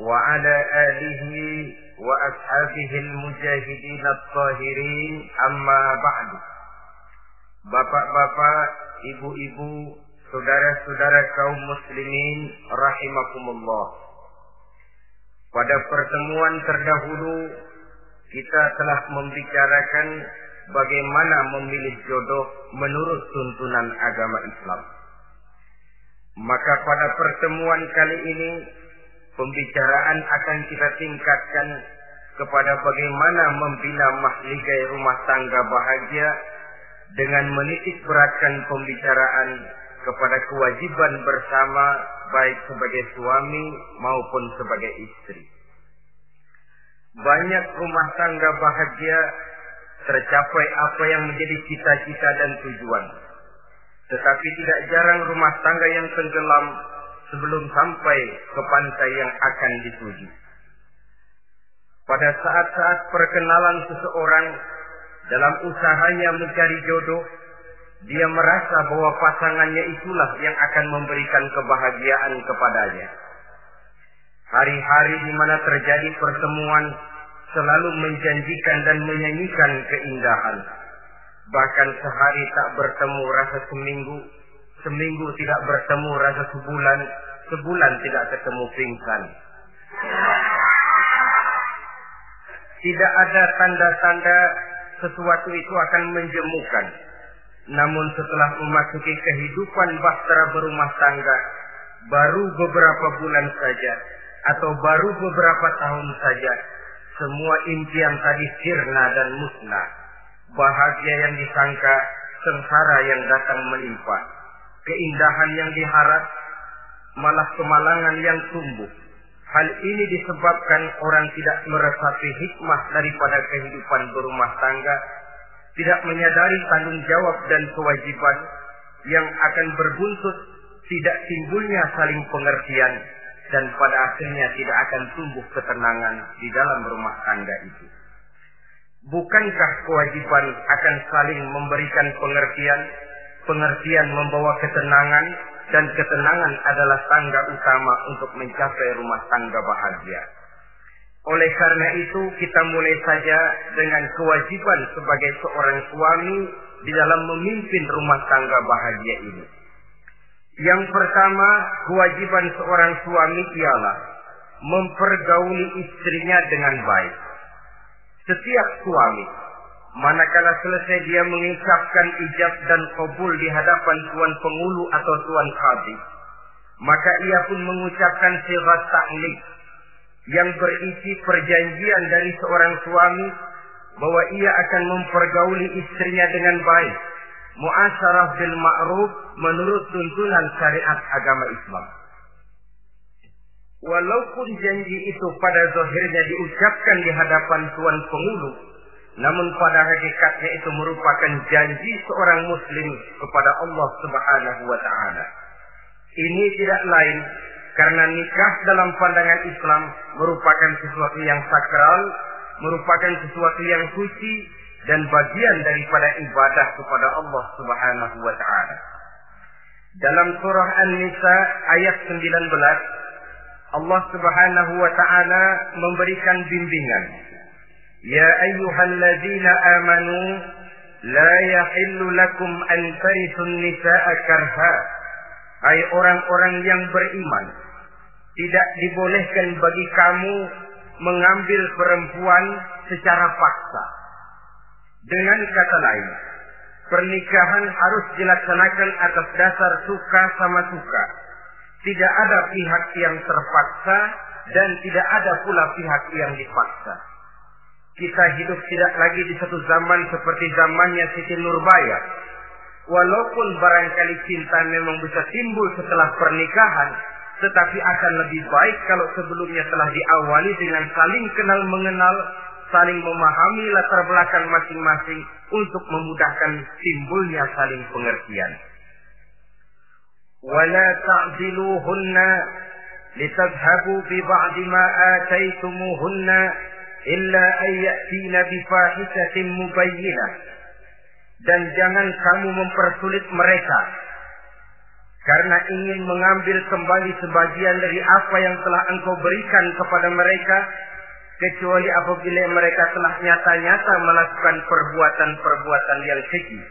وعلى آله وأصحابه المجاهدين الطاهرين أما بعد Bapak-bapak, ibu-ibu, saudara-saudara kaum muslimin rahimakumullah. Pada pertemuan terdahulu kita telah membicarakan bagaimana memilih jodoh menurut tuntunan agama Islam. Maka pada pertemuan kali ini pembicaraan akan kita tingkatkan kepada bagaimana membina mahligai rumah tangga bahagia dengan menitik beratkan pembicaraan kepada kewajiban bersama baik sebagai suami maupun sebagai istri. Banyak rumah tangga bahagia tercapai apa yang menjadi cita-cita dan tujuan. Tetapi tidak jarang rumah tangga yang tenggelam sebelum sampai ke pantai yang akan dituju. Pada saat-saat perkenalan seseorang dalam usahanya mencari jodoh, dia merasa bahwa pasangannya itulah yang akan memberikan kebahagiaan kepadanya. Hari-hari di mana terjadi pertemuan selalu menjanjikan dan menyanyikan keindahan. Bahkan sehari tak bertemu rasa seminggu, seminggu tidak bertemu rasa sebulan, sebulan tidak ketemu pingsan. Tidak ada tanda-tanda sesuatu itu akan menjemukan. Namun setelah memasuki kehidupan bahtera berumah tangga, baru beberapa bulan saja atau baru beberapa tahun saja, semua impian tadi sirna dan musnah. Bahagia yang disangka, sengsara yang datang menimpa. Keindahan yang diharap, malah kemalangan yang tumbuh. Hal ini disebabkan orang tidak meresapi hikmah daripada kehidupan berumah tangga, tidak menyadari tanggung jawab dan kewajiban yang akan berbuntut tidak timbulnya saling pengertian dan pada akhirnya tidak akan tumbuh ketenangan di dalam rumah tangga itu. Bukankah kewajiban akan saling memberikan pengertian, pengertian membawa ketenangan, dan ketenangan adalah tangga utama untuk mencapai rumah tangga bahagia. Oleh karena itu, kita mulai saja dengan kewajiban sebagai seorang suami di dalam memimpin rumah tangga bahagia ini. Yang pertama, kewajiban seorang suami ialah mempergauli istrinya dengan baik. Setiap suami, manakala selesai dia mengucapkan ijab dan kabul di hadapan tuan pengulu atau tuan kadi, maka ia pun mengucapkan sirat ta'lik yang berisi perjanjian dari seorang suami bahwa ia akan mempergauli istrinya dengan baik muasyarah bil ma'ruf menurut tuntunan syariat agama Islam. Walaupun janji itu pada zahirnya diucapkan di hadapan tuan pengulu, namun pada hakikatnya itu merupakan janji seorang muslim kepada Allah Subhanahu wa taala. Ini tidak lain karena nikah dalam pandangan Islam merupakan sesuatu yang sakral, merupakan sesuatu yang suci dan bagian daripada ibadah kepada Allah Subhanahu wa taala. Dalam surah An-Nisa ayat 19 Allah Subhanahu wa taala memberikan bimbingan. Ya ayyuhalladzina amanu la yahillu lakum an tarithun nisaa karha. Hai orang-orang yang beriman, tidak dibolehkan bagi kamu mengambil perempuan secara paksa. Dengan kata lain, pernikahan harus dilaksanakan atas dasar suka sama suka. Tidak ada pihak yang terpaksa dan tidak ada pula pihak yang dipaksa Kita hidup tidak lagi di satu zaman seperti zamannya Siti Nurbaya. Walaupun barangkali cinta memang bisa timbul setelah pernikahan, tetapi akan lebih baik kalau sebelumnya telah diawali dengan saling kenal mengenal, saling memahami latar belakang masing-masing untuk memudahkan timbulnya saling pengertian. ولا تعدلوهن لتذهبوا ببعض ما آتيتموهن illa ayatina bifahishatin مبينة dan jangan kamu mempersulit mereka. Karena ingin mengambil kembali sebagian dari apa yang telah engkau berikan kepada mereka kecuali apabila mereka telah nyata-nyata melakukan perbuatan-perbuatan yang keji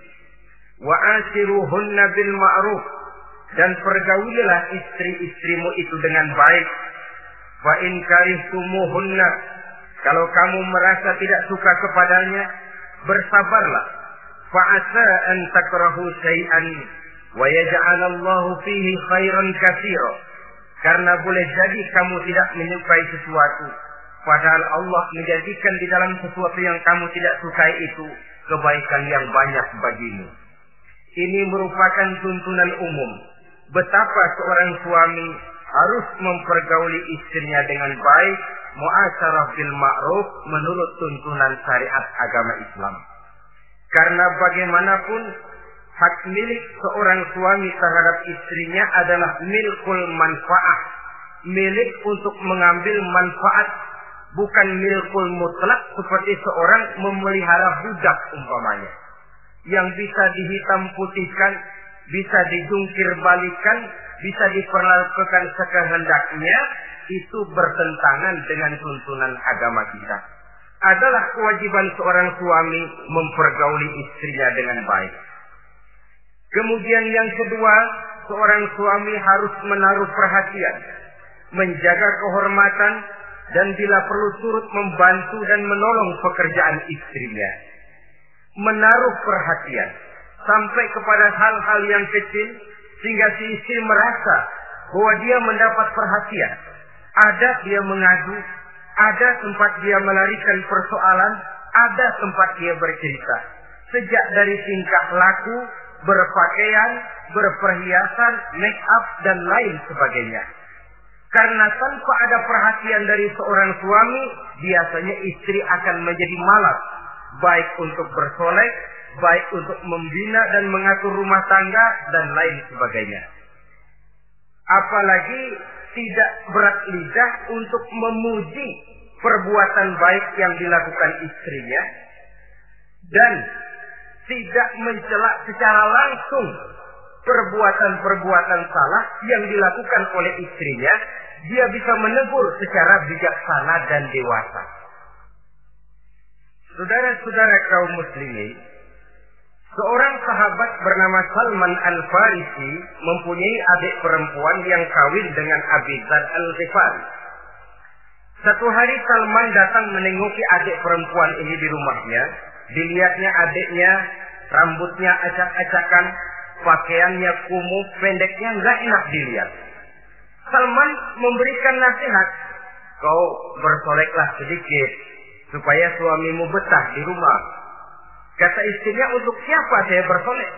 wa asiruhunna bil ma'ruf. Dan pergaulilah istri-istrimu itu dengan baik. Wa in karihtumuhunna kalau kamu merasa tidak suka kepadanya bersabarlah. Fa asa an takrahu syai'an wa yaj'alallahu fihi khairan katsira. Karena boleh jadi kamu tidak menyukai sesuatu padahal Allah menjadikan di dalam sesuatu yang kamu tidak sukai itu kebaikan yang banyak bagimu. Ini merupakan tuntunan umum. Betapa seorang suami harus mempergauli istrinya dengan baik muasyarah bil ma'ruf menurut tuntunan syariat agama Islam. Karena bagaimanapun hak milik seorang suami terhadap istrinya adalah milkul manfaat, milik untuk mengambil manfaat, bukan milkul mutlak seperti seorang memelihara budak umpamanya. Yang bisa dihitam putihkan, bisa dijungkir balikan, bisa diperlakukan sekehendaknya, itu bertentangan dengan tuntunan agama kita. Adalah kewajiban seorang suami mempergauli istrinya dengan baik. Kemudian yang kedua, seorang suami harus menaruh perhatian, menjaga kehormatan, dan bila perlu turut membantu dan menolong pekerjaan istrinya. Menaruh perhatian sampai kepada hal-hal yang kecil sehingga si istri merasa bahwa dia mendapat perhatian. Ada dia mengadu, ada tempat dia melarikan persoalan, ada tempat dia bercerita. Sejak dari tingkah laku, berpakaian, berperhiasan, make up, dan lain sebagainya. Karena tanpa ada perhatian dari seorang suami, biasanya istri akan menjadi malas. Baik untuk bersolek, baik untuk membina dan mengatur rumah tangga dan lain sebagainya. Apalagi tidak berat lidah untuk memuji perbuatan baik yang dilakukan istrinya dan tidak mencela secara langsung perbuatan-perbuatan salah yang dilakukan oleh istrinya, dia bisa menegur secara bijaksana dan dewasa. Saudara-saudara kaum muslimin, Seorang sahabat bernama Salman Al-Farisi mempunyai adik perempuan yang kawin dengan Abi Dzar Al-Ghifari. Satu hari Salman datang menengoki adik perempuan ini di rumahnya. Dilihatnya adiknya, rambutnya acak-acakan, pakaiannya kumuh, pendeknya nggak enak dilihat. Salman memberikan nasihat, kau bersoleklah sedikit supaya suamimu betah di rumah Kata istrinya, untuk siapa saya bersolek?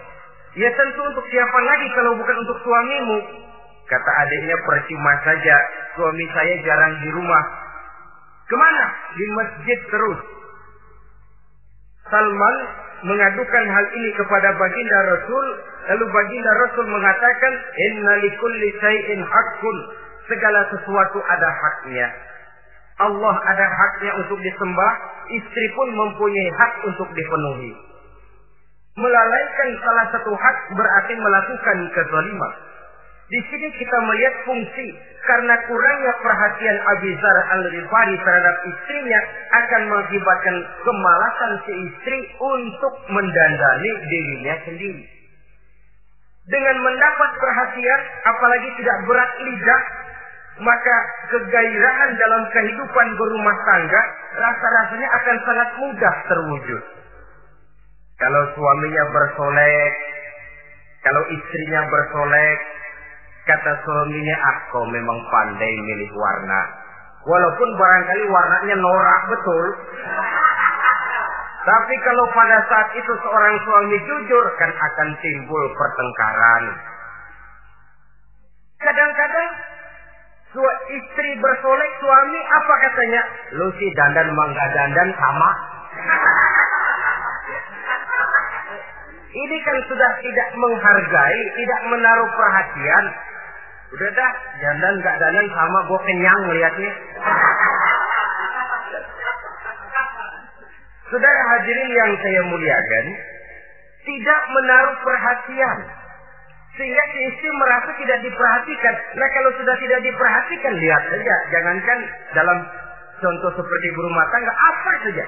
Ya tentu untuk siapa lagi kalau bukan untuk suamimu. Kata adiknya, percuma saja. Suami saya jarang di rumah. Ke mana? Di masjid terus. Salman mengadukan hal ini kepada baginda Rasul. Lalu baginda Rasul mengatakan, Inna likulli say'in hakkun. Segala sesuatu ada haknya. Allah ada haknya untuk disembah, istri pun mempunyai hak untuk dipenuhi. Melalaikan salah satu hak berarti melakukan kezaliman. Di sini kita melihat fungsi karena kurangnya perhatian Abizar al-Rifari terhadap istrinya akan mengakibatkan kemalasan si istri untuk mendandani dirinya sendiri. Dengan mendapat perhatian, apalagi tidak berat lidah, maka kegairahan dalam kehidupan berumah tangga rasa-rasanya akan sangat mudah terwujud. Kalau suaminya bersolek, kalau istrinya bersolek, kata suaminya, ah memang pandai milih warna. Walaupun barangkali warnanya norak betul. Tapi kalau pada saat itu seorang suami jujur, kan akan timbul pertengkaran. Kadang-kadang istri bersolek suami apa katanya? Lu sih dandan mangga dandan sama. Ini kan sudah tidak menghargai, tidak menaruh perhatian. Udah dah, dandan gak dandan sama gue kenyang liatnya. Saudara hadirin yang saya muliakan, tidak menaruh perhatian. Sehingga si istri merasa tidak diperhatikan. Nah kalau sudah tidak diperhatikan, lihat saja. Jangankan dalam contoh seperti berumah tangga, apa saja.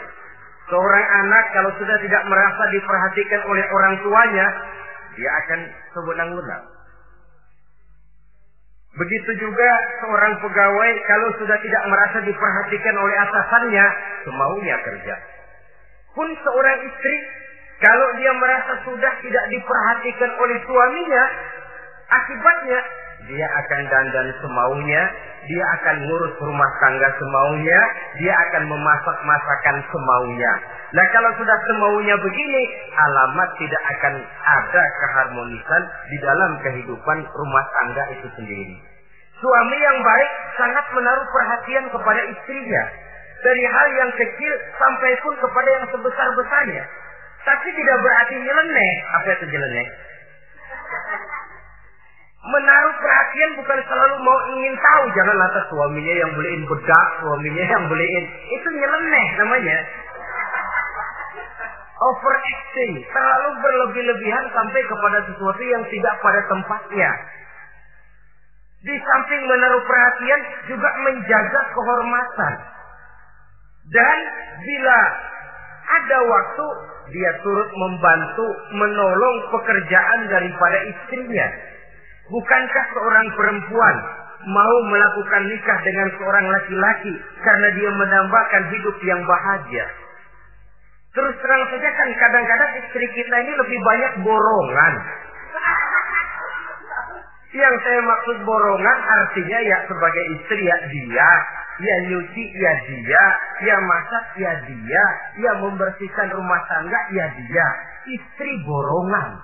Seorang anak kalau sudah tidak merasa diperhatikan oleh orang tuanya, dia akan sewenang-wenang. Begitu juga seorang pegawai kalau sudah tidak merasa diperhatikan oleh atasannya, semaunya kerja. Pun seorang istri kalau dia merasa sudah tidak diperhatikan oleh suaminya, akibatnya dia akan dandan semaunya, dia akan ngurus rumah tangga semaunya, dia akan memasak masakan semaunya. Nah kalau sudah semaunya begini, alamat tidak akan ada keharmonisan di dalam kehidupan rumah tangga itu sendiri. Suami yang baik sangat menaruh perhatian kepada istrinya. Dari hal yang kecil sampai pun kepada yang sebesar-besarnya. Tapi tidak berarti nyeleneh. Apa itu nyeleneh? Menaruh perhatian bukan selalu mau ingin tahu. Jangan lantas suaminya yang beliin bedak, suaminya yang beliin. Itu nyeleneh namanya. Overacting. Terlalu berlebih-lebihan sampai kepada sesuatu yang tidak pada tempatnya. Di samping menaruh perhatian juga menjaga kehormatan. Dan bila ada waktu dia turut membantu menolong pekerjaan daripada istrinya. Bukankah seorang perempuan mau melakukan nikah dengan seorang laki-laki karena dia menambahkan hidup yang bahagia? Terus terang saja kan kadang-kadang istri kita ini lebih banyak borongan. Yang saya maksud borongan artinya ya sebagai istri ya dia Ya nyuci ya dia, ya masak ya dia, ya membersihkan rumah tangga ya dia. Istri borongan.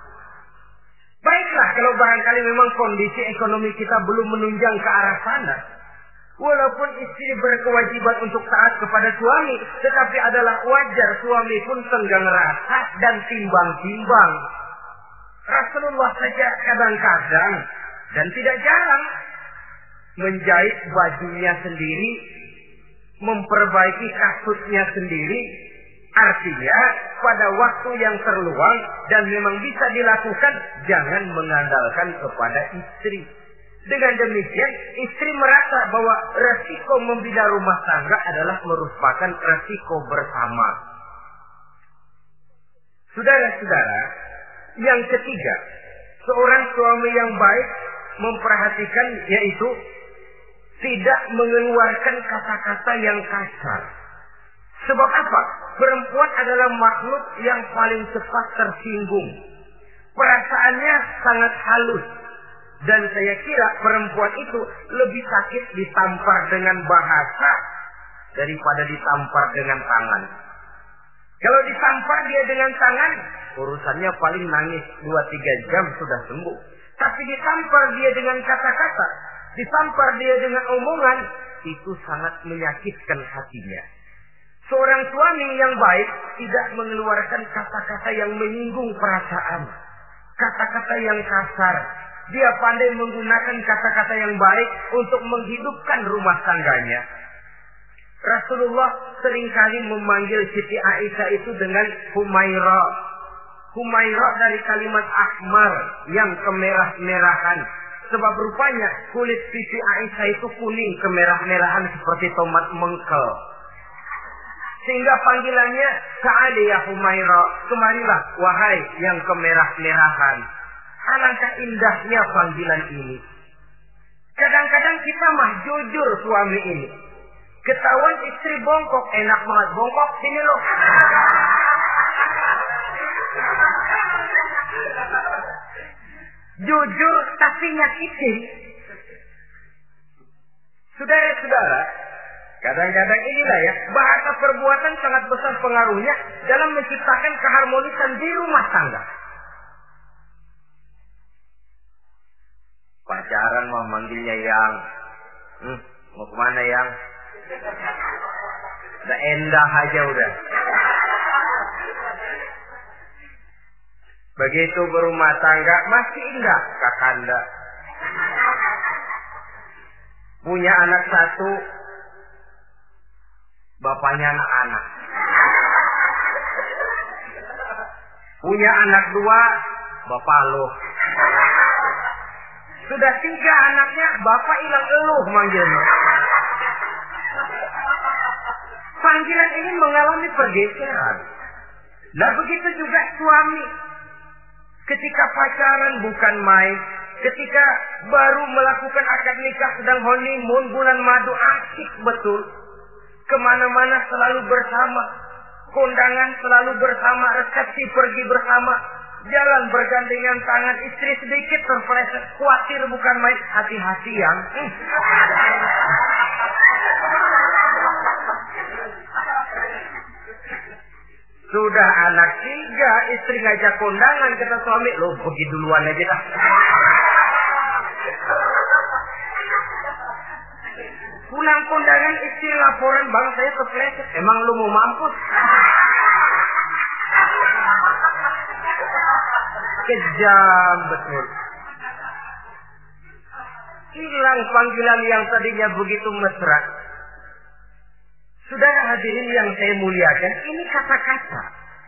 Baiklah kalau barangkali memang kondisi ekonomi kita belum menunjang ke arah sana. Walaupun istri berkewajiban untuk taat kepada suami, tetapi adalah wajar suami pun tenggang rasa dan timbang-timbang. Rasulullah saja kadang-kadang dan tidak jarang menjahit bajunya sendiri, memperbaiki kasutnya sendiri, artinya pada waktu yang terluang dan memang bisa dilakukan, jangan mengandalkan kepada istri. Dengan demikian, istri merasa bahwa resiko membina rumah tangga adalah merupakan resiko bersama. Saudara-saudara, yang ketiga, seorang suami yang baik memperhatikan yaitu tidak mengeluarkan kata-kata yang kasar. Sebab apa? Perempuan adalah makhluk yang paling cepat tersinggung. Perasaannya sangat halus. Dan saya kira perempuan itu lebih sakit ditampar dengan bahasa daripada ditampar dengan tangan. Kalau ditampar dia dengan tangan, urusannya paling nangis 2-3 jam sudah sembuh. Tapi ditampar dia dengan kata-kata, ditampar dia dengan omongan, itu sangat menyakitkan hatinya. Seorang suami yang baik tidak mengeluarkan kata-kata yang menyinggung perasaan. Kata-kata yang kasar. Dia pandai menggunakan kata-kata yang baik untuk menghidupkan rumah tangganya. Rasulullah sering kali memanggil Siti Aisyah itu dengan Humaira. Humaira dari kalimat ahmar yang kemerah-merahan. Sebab rupanya kulit Siti Aisyah itu kuning kemerah-merahan seperti tomat mengkel. Sehingga panggilannya Sa'ali ya Humaira. Kemarilah wahai yang kemerah-merahan. Alangkah indahnya panggilan ini. Kadang-kadang kita mah jujur suami ini. Ketahuan istri bongkok. Enak banget bongkok. Sini loh. Jujur tapi nyakitin. Saudara-saudara, kadang-kadang inilah ya, bahasa perbuatan sangat besar pengaruhnya dalam menciptakan keharmonisan di rumah tangga. Pacaran mau manggilnya yang Hmm, mau ke mana yang? Udah endah aja udah. Begitu berumah tangga masih indah kakanda. Punya anak satu, bapaknya anak-anak. Punya anak dua, bapak lo. Sudah tiga anaknya, bapak hilang eluh manggilnya. Panggilan ini mengalami pergeseran. Nah begitu juga suami. Ketika pacaran bukan main. Ketika baru melakukan akad nikah sedang honeymoon bulan madu asik betul. Ke mana-mana selalu bersama. Kondangan selalu bersama. Resepsi pergi bersama. Jalan bergandengan tangan istri sedikit terpeleset. Khawatir bukan main. Hati-hati yang. Sudah anak tiga, istri ngajak kondangan, kata suami, lo pergi duluan aja dah. Pulang kondangan istri laporan, bang saya kepleset. Emang lu mau mampus? Kejam betul. Hilang panggilan yang tadinya begitu mesra Saudara hadirin yang saya muliakan, ini kata-kata.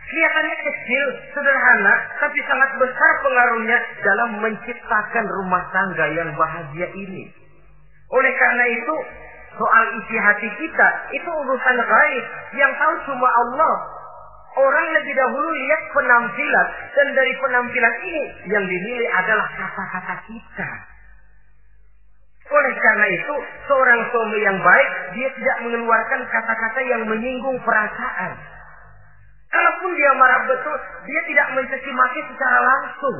Kelihatannya kecil, sederhana, tapi sangat besar pengaruhnya dalam menciptakan rumah tangga yang bahagia ini. Oleh karena itu, soal isi hati kita, itu urusan gaib yang tahu cuma Allah. Orang lebih dahulu lihat penampilan, dan dari penampilan ini yang dinilai adalah kata-kata kita. Oleh karena itu, seorang suami yang baik, dia tidak mengeluarkan kata-kata yang menyinggung perasaan. Kalaupun dia marah betul, dia tidak mencaci maki secara langsung.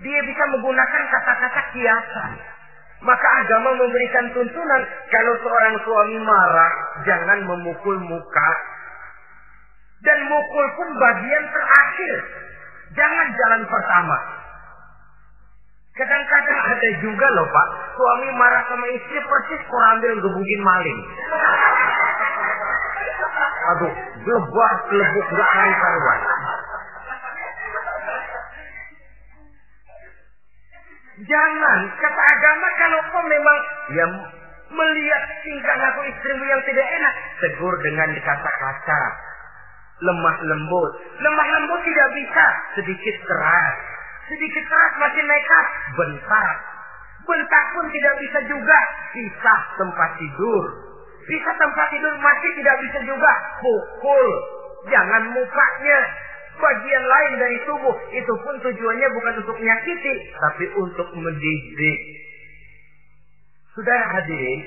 Dia bisa menggunakan kata-kata kiasan. Maka agama memberikan tuntunan kalau seorang suami marah, jangan memukul muka. Dan mukul pun bagian terakhir. Jangan jalan pertama. Kadang-kadang ada juga loh pak, suami marah sama istri persis ambil gebukin maling. Aduh, gelebah, gelebuk, gak karuan. Jangan, kata agama kalau kau memang ya melihat tingkah laku istrimu yang tidak enak, tegur dengan kata-kata. Lemah lembut. Lemah lembut tidak bisa, sedikit keras. Sedikit keras masih nekat. Bentar. Bentar pun tidak bisa juga. Pisah tempat tidur. Pisah tempat tidur masih tidak bisa juga. Pukul. Jangan mukanya. Bagian lain dari tubuh. Itu pun tujuannya bukan untuk menyakiti. Tapi untuk mendidik. Saudara hadirin.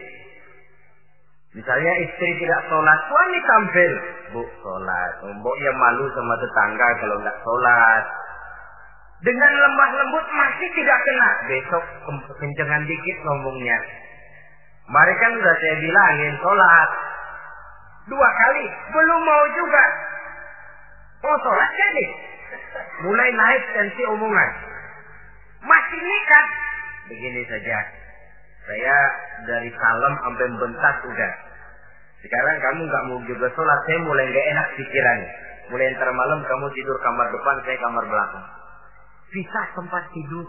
Misalnya istri tidak sholat, suami tampil. Bu, sholat. Mbok ya malu sama tetangga kalau nggak sholat. Dengan lemah lembut masih tidak kena. Besok kencengan dikit ngomongnya. Mari kan udah saya bilangin sholat. Dua kali. Belum mau juga. Oh sholat jadi. Mulai naik tensi omongan. Masih nikah. Begini saja. Saya dari salam sampai bentak udah. Sekarang kamu nggak mau juga sholat. Saya mulai nggak enak pikirannya. Mulai ntar malam kamu tidur kamar depan, saya kamar belakang pisah tempat tidur.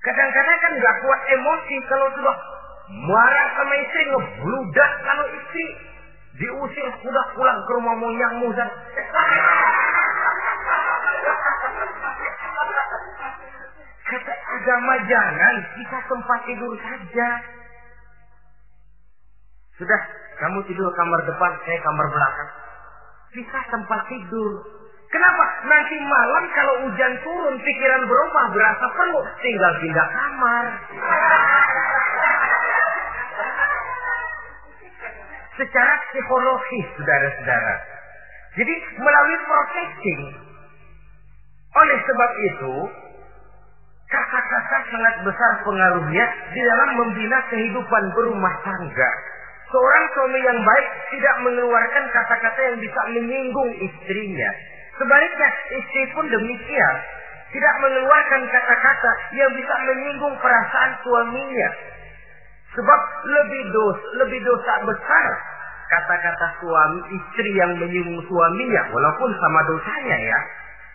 Kadang-kadang kan nggak kuat emosi kalau sudah marah sama istri ngebludak kalau istri. Diusir sudah pulang ke rumah monyang dan kata agama jangan kita tempat tidur saja. Sudah kamu tidur kamar depan saya kamar belakang. Bisa tempat tidur Kenapa? Nanti malam kalau hujan turun, pikiran berubah, berasa penuh, tinggal pindah kamar. Secara psikologis, saudara-saudara. Jadi melalui processing. Oleh sebab itu, kata-kata sangat besar pengaruhnya di dalam membina kehidupan berumah tangga. Seorang suami yang baik tidak mengeluarkan kata-kata yang bisa menyinggung istrinya Sebaliknya, istri pun demikian. Tidak mengeluarkan kata-kata yang bisa menyinggung perasaan suaminya. Sebab lebih dos, lebih dosa besar kata-kata suami istri yang menyinggung suaminya walaupun sama dosanya ya.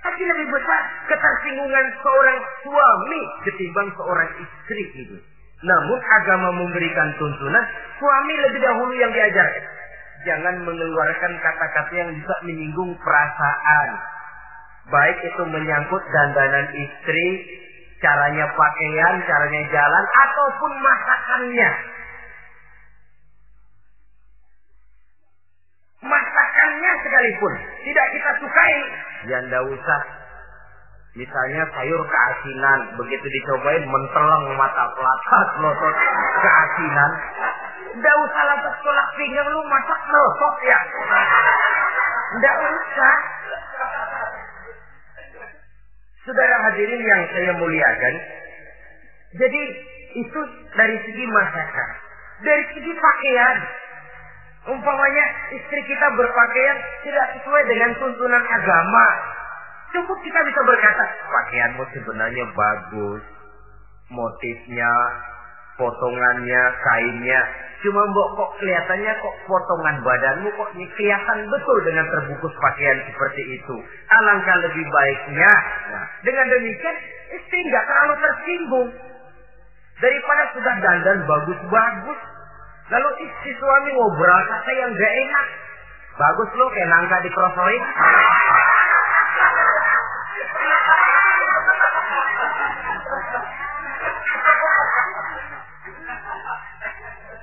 Tapi lebih besar ketersinggungan seorang suami ketimbang seorang istri itu. Namun agama memberikan tuntunan suami lebih dahulu yang diajarkan. Jangan mengeluarkan kata-kata yang bisa menyinggung perasaan. Baik itu menyangkut dandanan istri, caranya pakaian, caranya jalan, ataupun masakannya. Masakannya sekalipun tidak kita sukai, ya ndak usah. Misalnya sayur keasinan, begitu dicobain menteleng mata pelatat, melotot keasinan. Ndak usah lantas tolak pinggang lu masak melotot ya. Ndak usah. Saudara hadirin yang saya muliakan, jadi itu dari segi masakan. Dari segi pakaian, umpamanya istri kita berpakaian tidak sesuai dengan tuntunan agama. Cukup kita bisa berkata, pakaianmu sebenarnya bagus. Motifnya, potongannya, kainnya. Cuma mbok kok kelihatannya kok potongan badanmu kok kelihatan betul dengan terbungkus pakaian seperti itu. Alangkah lebih baiknya. Nah, dengan demikian istri nggak terlalu tersinggung. Daripada sudah dandan bagus-bagus. Lalu istri suami ngobrol kata yang gak enak. Bagus loh kayak nangka di krosoin.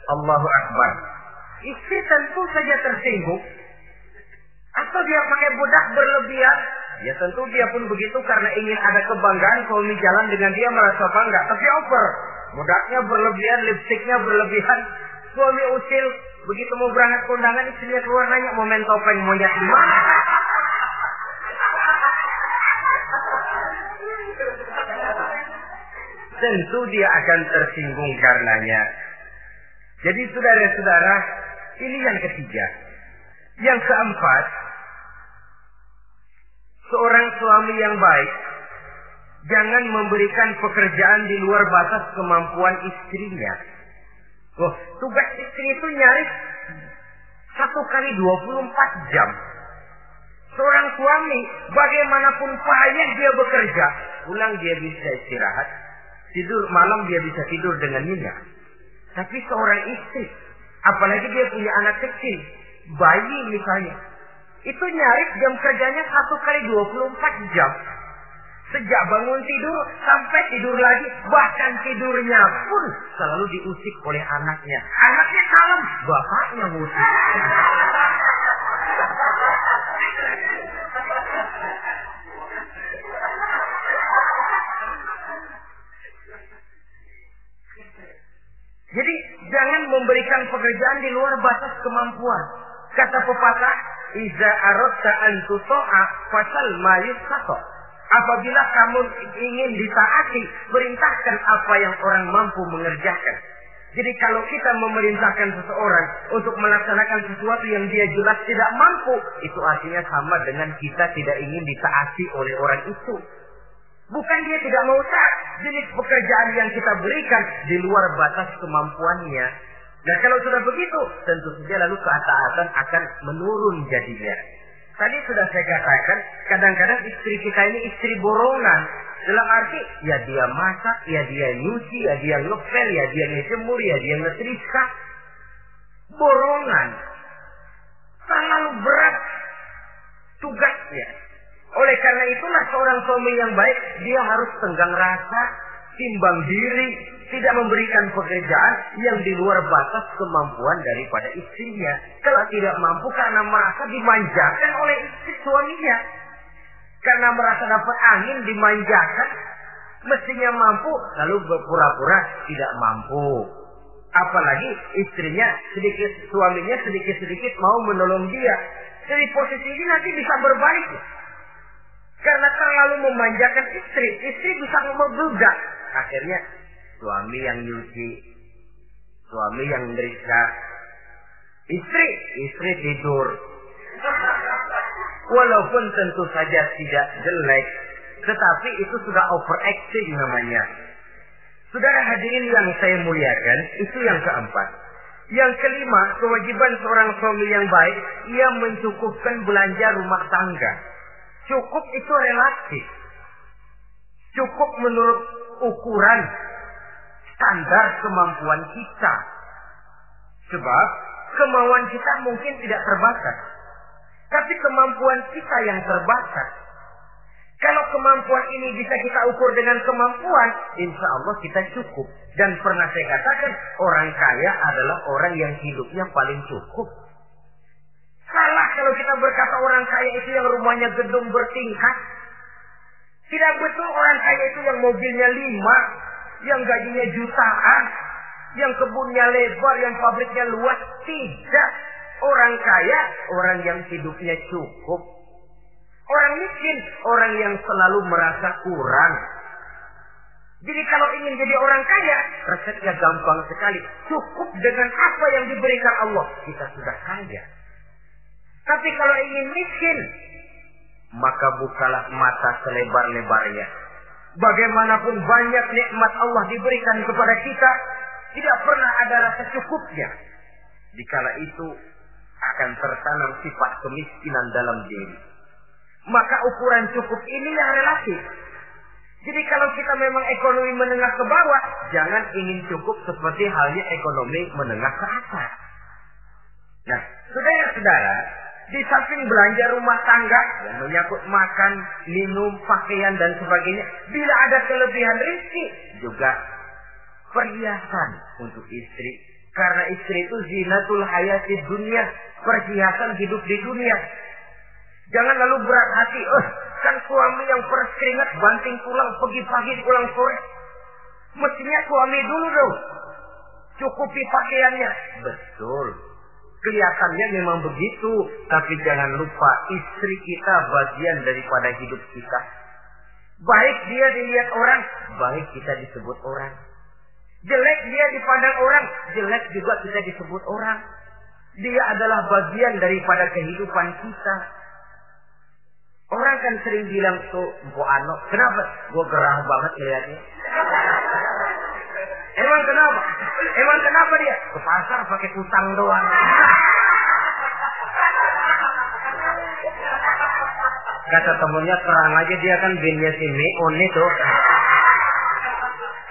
Allahu Akbar. Istri tentu saja tersinggung. Atau dia pakai budak berlebihan. Ya tentu dia pun begitu karena ingin ada kebanggaan suami jalan dengan dia merasa bangga. Tapi over. Budaknya berlebihan, lipstiknya berlebihan. Suami usil. Begitu mau berangkat kondangan istrinya keluar nanya mau main topeng monyet di mana. Tentu dia akan tersinggung karenanya. Jadi saudara-saudara, ini yang ketiga. Yang keempat, seorang suami yang baik jangan memberikan pekerjaan di luar batas kemampuan istrinya. Loh, tugas istri itu nyaris satu kali 24 jam. Seorang suami, bagaimanapun payah dia bekerja, pulang dia bisa istirahat, tidur malam dia bisa tidur dengan nyenyak. Tapi seorang istri, apalagi dia punya anak kecil, bayi misalnya, itu nyaris jam kerjanya satu kali 24 jam. Sejak bangun tidur sampai tidur lagi, bahkan tidurnya pun selalu diusik oleh anaknya. Anaknya kalem, bapaknya musik. Jadi jangan memberikan pekerjaan di luar batas kemampuan. Kata pepatah, "Iza aradta an tuto'a fasal ma Apabila kamu ingin ditaati, perintahkan apa yang orang mampu mengerjakan. Jadi kalau kita memerintahkan seseorang untuk melaksanakan sesuatu yang dia jelas tidak mampu, itu artinya sama dengan kita tidak ingin ditaati oleh orang itu. Bukan dia tidak mau taat, jenis pekerjaan yang kita berikan di luar batas kemampuannya. Nah kalau sudah begitu, tentu saja lalu keataatan akan menurun jadinya. Tadi sudah saya katakan, kadang-kadang istri kita ini istri borongan. Dalam arti, ya dia masak, ya dia nyuci, ya dia ngepel, ya dia ngejemur, ya dia ngetrika. Borongan. Terlalu berat tugasnya. Oleh karena itulah seorang suami yang baik, dia harus tenggang rasa, timbang diri, tidak memberikan pekerjaan yang di luar batas kemampuan daripada istrinya. Kalau tidak mampu karena merasa dimanjakan oleh istri suaminya. Karena merasa dapat angin dimanjakan, mestinya mampu, lalu berpura-pura tidak mampu. Apalagi istrinya sedikit, suaminya sedikit-sedikit mau menolong dia. Jadi posisi ini nanti bisa berbalik. Karena terlalu memanjakan istri, istri bisa membludak. Akhirnya suami yang nyuci, suami yang meriksa, istri, istri tidur. Walaupun tentu saja tidak jelek, tetapi itu sudah overacting namanya. Saudara hadirin yang saya muliakan, itu yang keempat. Yang kelima, kewajiban seorang suami yang baik, ia mencukupkan belanja rumah tangga. Cukup itu relatif. Cukup menurut ukuran standar kemampuan kita. Sebab kemauan kita mungkin tidak terbatas. Tapi kemampuan kita yang terbatas. Kalau kemampuan ini bisa kita ukur dengan kemampuan, insya Allah kita cukup. Dan pernah saya katakan, orang kaya adalah orang yang hidupnya paling cukup. Kalau kita berkata orang kaya itu yang rumahnya gedung bertingkat. Tidak betul orang kaya itu yang mobilnya lima, yang gajinya jutaan, yang kebunnya lebar, yang pabriknya luas. Tidak. Orang kaya, orang yang hidupnya cukup. Orang miskin, orang yang selalu merasa kurang. Jadi kalau ingin jadi orang kaya, resepnya gampang sekali. Cukup dengan apa yang diberikan Allah, kita sudah kaya. Tapi kalau ingin miskin, maka bukalah mata selebar-lebarnya. Bagaimanapun banyak nikmat Allah diberikan kepada kita, tidak pernah ada rasa cukupnya. Dikala itu akan tertanam sifat kemiskinan dalam diri. Maka ukuran cukup ini yang relatif. Jadi kalau kita memang ekonomi menengah ke bawah, jangan ingin cukup seperti halnya ekonomi menengah ke atas. Nah, saudara-saudara, di samping belanja rumah tangga yang menyangkut makan, minum, pakaian dan sebagainya, bila ada kelebihan rezeki juga perhiasan untuk istri. Karena istri itu zinatul hayati dunia, perhiasan hidup di dunia. Jangan lalu berat hati, eh kan suami yang peras keringat banting pulang pergi pagi pulang sore. Mestinya suami dulu dong. Cukupi pakaiannya. Betul. Kelihatannya memang begitu. Tapi jangan lupa istri kita bagian daripada hidup kita. Baik dia dilihat orang, baik kita disebut orang. Jelek dia dipandang orang, jelek juga kita disebut orang. Dia adalah bagian daripada kehidupan kita. Orang kan sering bilang tuh, Mpo Ano, kenapa? Gue gerah banget lihatnya. Emang kenapa? Emang kenapa dia? Ke pasar pakai kutang doang. Kata temennya terang aja dia kan binnya si Meun itu.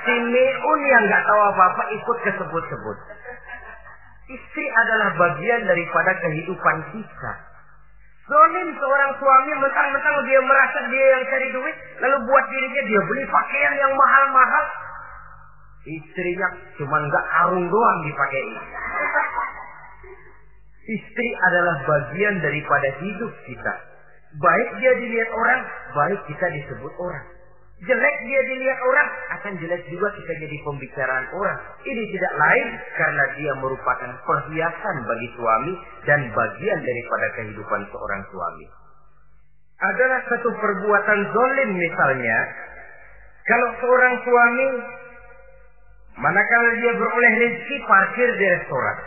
Si Meun yang nggak tahu apa-apa ikut kesebut-sebut. Istri adalah bagian daripada kehidupan kita. Zolim seorang suami mentang-mentang dia merasa dia yang cari duit, lalu buat dirinya dia beli pakaian yang mahal-mahal. Istrinya cuma nggak karung doang dipakai. Istri adalah bagian daripada hidup kita. Baik dia dilihat orang, baik kita disebut orang. Jelek dia dilihat orang, akan jelek juga kita jadi pembicaraan orang. Ini tidak lain karena dia merupakan perhiasan bagi suami dan bagian daripada kehidupan seorang suami. Adalah satu perbuatan zolim misalnya, kalau seorang suami manakala dia beroleh rezeki parkir di restoran.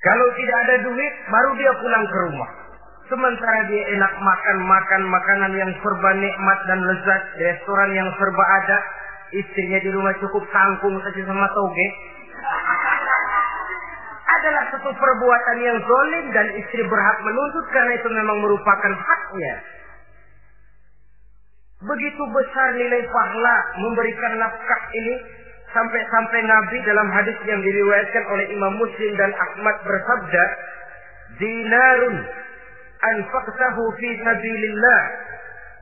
Kalau tidak ada duit, baru dia pulang ke rumah. Sementara dia enak makan-makan makanan yang serba nikmat dan lezat, di restoran yang serba ada, istrinya di rumah cukup kangkung saja sama toge. Adalah satu perbuatan yang zolim dan istri berhak menuntut karena itu memang merupakan haknya. Begitu besar nilai pahala memberikan nafkah ini sampai-sampai Nabi dalam hadis yang diriwayatkan oleh Imam Muslim dan Ahmad bersabda, dinarun anfaqtahu fi sabilillah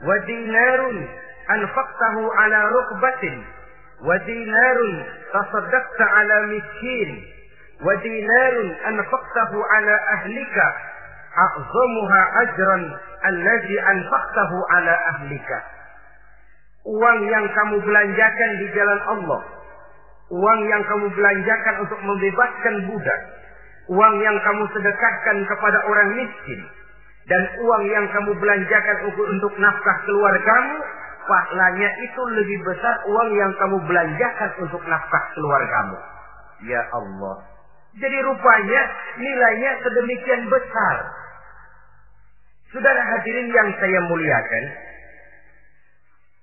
wa dinarun anfaqtahu ala rukbatin wa dinarun tasaddaqta ala miskin wa dinarun anfaqtahu ala ahlika a'zamuha ajran allazi anfaqtahu ala ahlika. Uang yang kamu belanjakan di jalan Allah uang yang kamu belanjakan untuk membebaskan budak uang yang kamu sedekahkan kepada orang miskin dan uang yang kamu belanjakan untuk nafkah keluargamu, pahalanya itu lebih besar uang yang kamu belanjakan untuk nafkah keluargamu. Ya Allah. Jadi rupanya nilainya sedemikian besar. Saudara hadirin yang saya muliakan,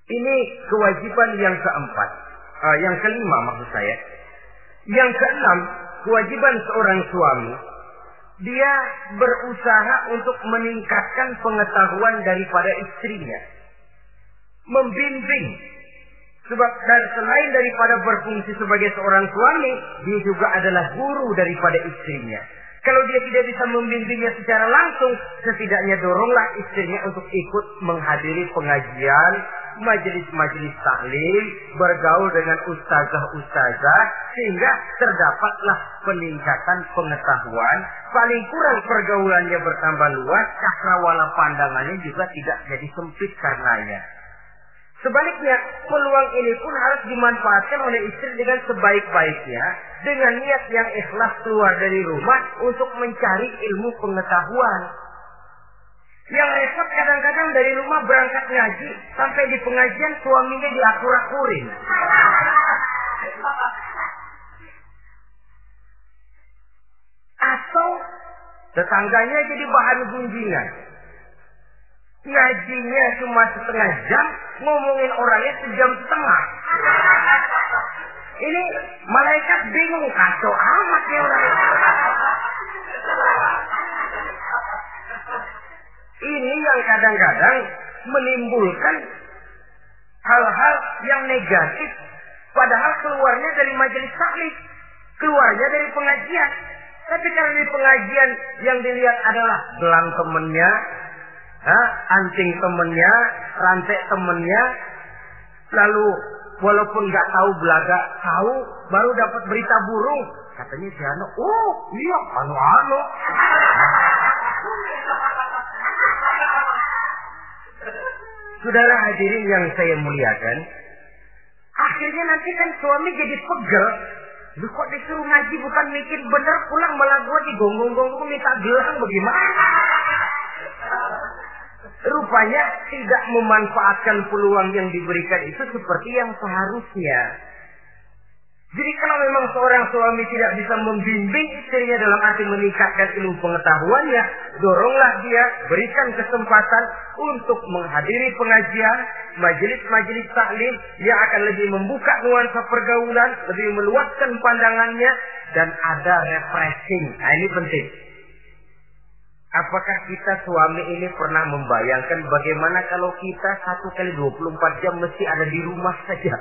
ini kewajiban yang keempat. Uh, yang kelima maksud saya. Yang keenam, kewajiban seorang suami dia berusaha untuk meningkatkan pengetahuan daripada istrinya. Membimbing. Sebab dan selain daripada berfungsi sebagai seorang suami, dia juga adalah guru daripada istrinya. Kalau dia tidak bisa membimbingnya secara langsung, setidaknya doronglah istrinya untuk ikut menghadiri pengajian, majelis-majelis taklim, bergaul dengan ustazah-ustazah, sehingga terdapatlah peningkatan pengetahuan. Paling kurang pergaulannya bertambah luas, cakrawala pandangannya juga tidak jadi sempit karenanya. Sebaliknya, peluang ini pun harus dimanfaatkan oleh istri dengan sebaik-baiknya, dengan niat yang ikhlas keluar dari rumah untuk mencari ilmu pengetahuan. Dari rumah berangkat ngaji, sampai di pengajian suaminya diakur-akurin. Atau tetangganya jadi bahan gunjingan. Ngajinya cuma setengah jam, ngomongin orangnya sejam setengah. Ini malaikat bingung kacau amat ya orang. Ini yang kadang-kadang menimbulkan hal-hal yang negatif. Padahal keluarnya dari majelis taklim. Keluarnya dari pengajian. Tapi kalau di pengajian yang dilihat adalah gelang temennya, ha, anting temennya, rantai temennya, lalu walaupun nggak tahu belaga, tahu baru dapat berita burung. Katanya si Ano, oh iya, anu-anu. Saudara hadirin yang saya muliakan, akhirnya nanti kan suami jadi pegel. Lu kok disuruh ngaji bukan mikir bener pulang malah gua digonggong-gonggong minta gelang bagaimana? Rupanya tidak memanfaatkan peluang yang diberikan itu seperti yang seharusnya. Jadi kalau memang seorang suami tidak bisa membimbing istrinya dalam arti meningkatkan ilmu pengetahuannya, doronglah dia, berikan kesempatan untuk menghadiri pengajian, majelis-majelis taklim yang akan lebih membuka nuansa pergaulan, lebih meluaskan pandangannya, dan ada refreshing. Nah ini penting. Apakah kita suami ini pernah membayangkan bagaimana kalau kita satu kali 24 jam mesti ada di rumah saja?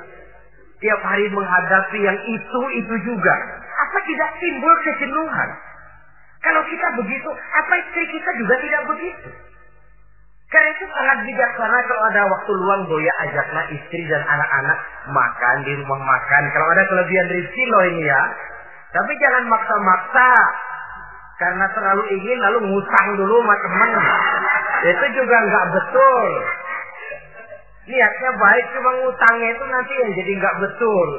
Tiap hari menghadapi yang itu, itu juga. Apa tidak timbul kejenuhan? Kalau kita begitu, apa istri kita juga tidak begitu? Karena itu sangat bijaksana kalau ada waktu luang doya ajaklah istri dan anak-anak makan di rumah makan. Kalau ada kelebihan rezeki loh ini ya. Tapi jangan maksa-maksa. Karena terlalu ingin lalu ngutang dulu sama temen. Itu juga nggak betul. Niatnya baik cuma ngutangnya itu nanti yang jadi nggak betul.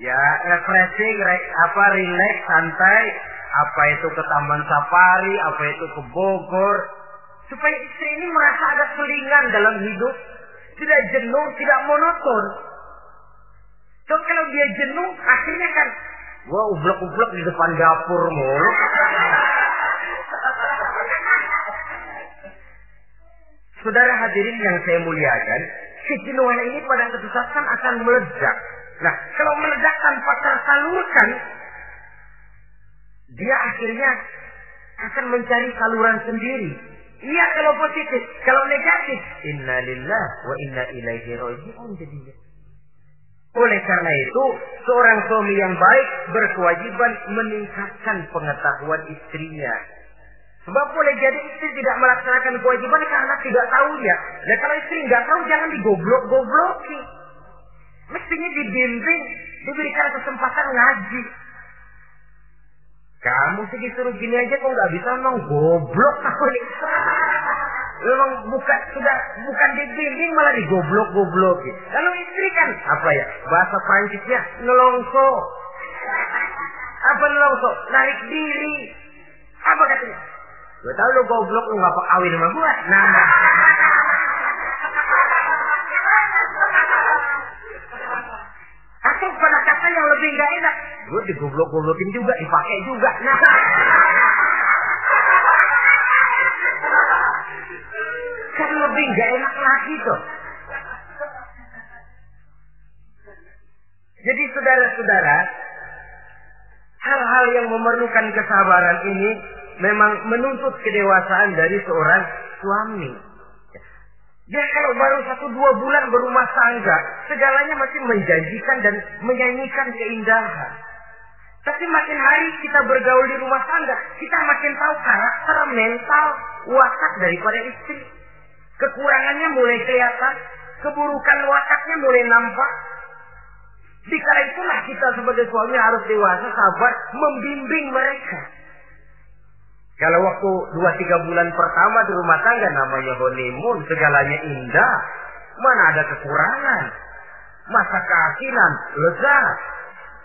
Ya refreshing, re, apa relax, santai. Apa itu ke Taman Safari, apa itu ke Bogor. Supaya istri ini merasa ada selingan dalam hidup. Tidak jenuh, tidak monoton. So kalau dia jenuh, akhirnya kan Gua ublek-ublek di depan dapur mulu. Saudara hadirin yang saya muliakan, kejenuhan ini pada kan akan meledak. Nah, kalau meledak tanpa tersalurkan, dia akhirnya akan mencari saluran sendiri. Iya kalau positif, kalau negatif, innalillah wa inna ilaihi raji'un jadinya. Oleh karena itu, seorang suami yang baik berkewajiban meningkatkan pengetahuan istrinya. Sebab boleh jadi istri tidak melaksanakan kewajiban karena tidak tahu ya. Dan kalau istri nggak tahu jangan digoblok-gobloki. Mestinya dibimbing, diberikan kesempatan ngaji. Kamu sih disuruh gini aja kok nggak bisa memang goblok aku ini. Memang bukan sudah bukan dibimbing malah digoblok-goblok. Kalau istri kan apa ya bahasa Prancisnya nelongso. Apa nelongso? Narik diri. Apa katanya? Gue tahu lu goblok lu ngapa kawin sama gue. Nah. Atau pada kata yang lebih nggak enak. Gue digoblok-goblokin juga, dipakai juga. Nah. Kan lebih nggak enak lagi tuh. Jadi saudara-saudara, hal-hal yang memerlukan kesabaran ini memang menuntut kedewasaan dari seorang suami. Dia kalau baru satu dua bulan berumah tangga, segalanya masih menjanjikan dan menyanyikan keindahan. Tapi makin hari kita bergaul di rumah tangga, kita makin tahu karakter, mental, watak daripada istri. Kekurangannya mulai kelihatan, keburukan wataknya mulai nampak. Dikala itulah kita sebagai suami harus dewasa, sabar, membimbing mereka. Kalau waktu dua tiga bulan pertama di rumah tangga namanya honeymoon, segalanya indah. Mana ada kekurangan? Masa keasinan, lezat.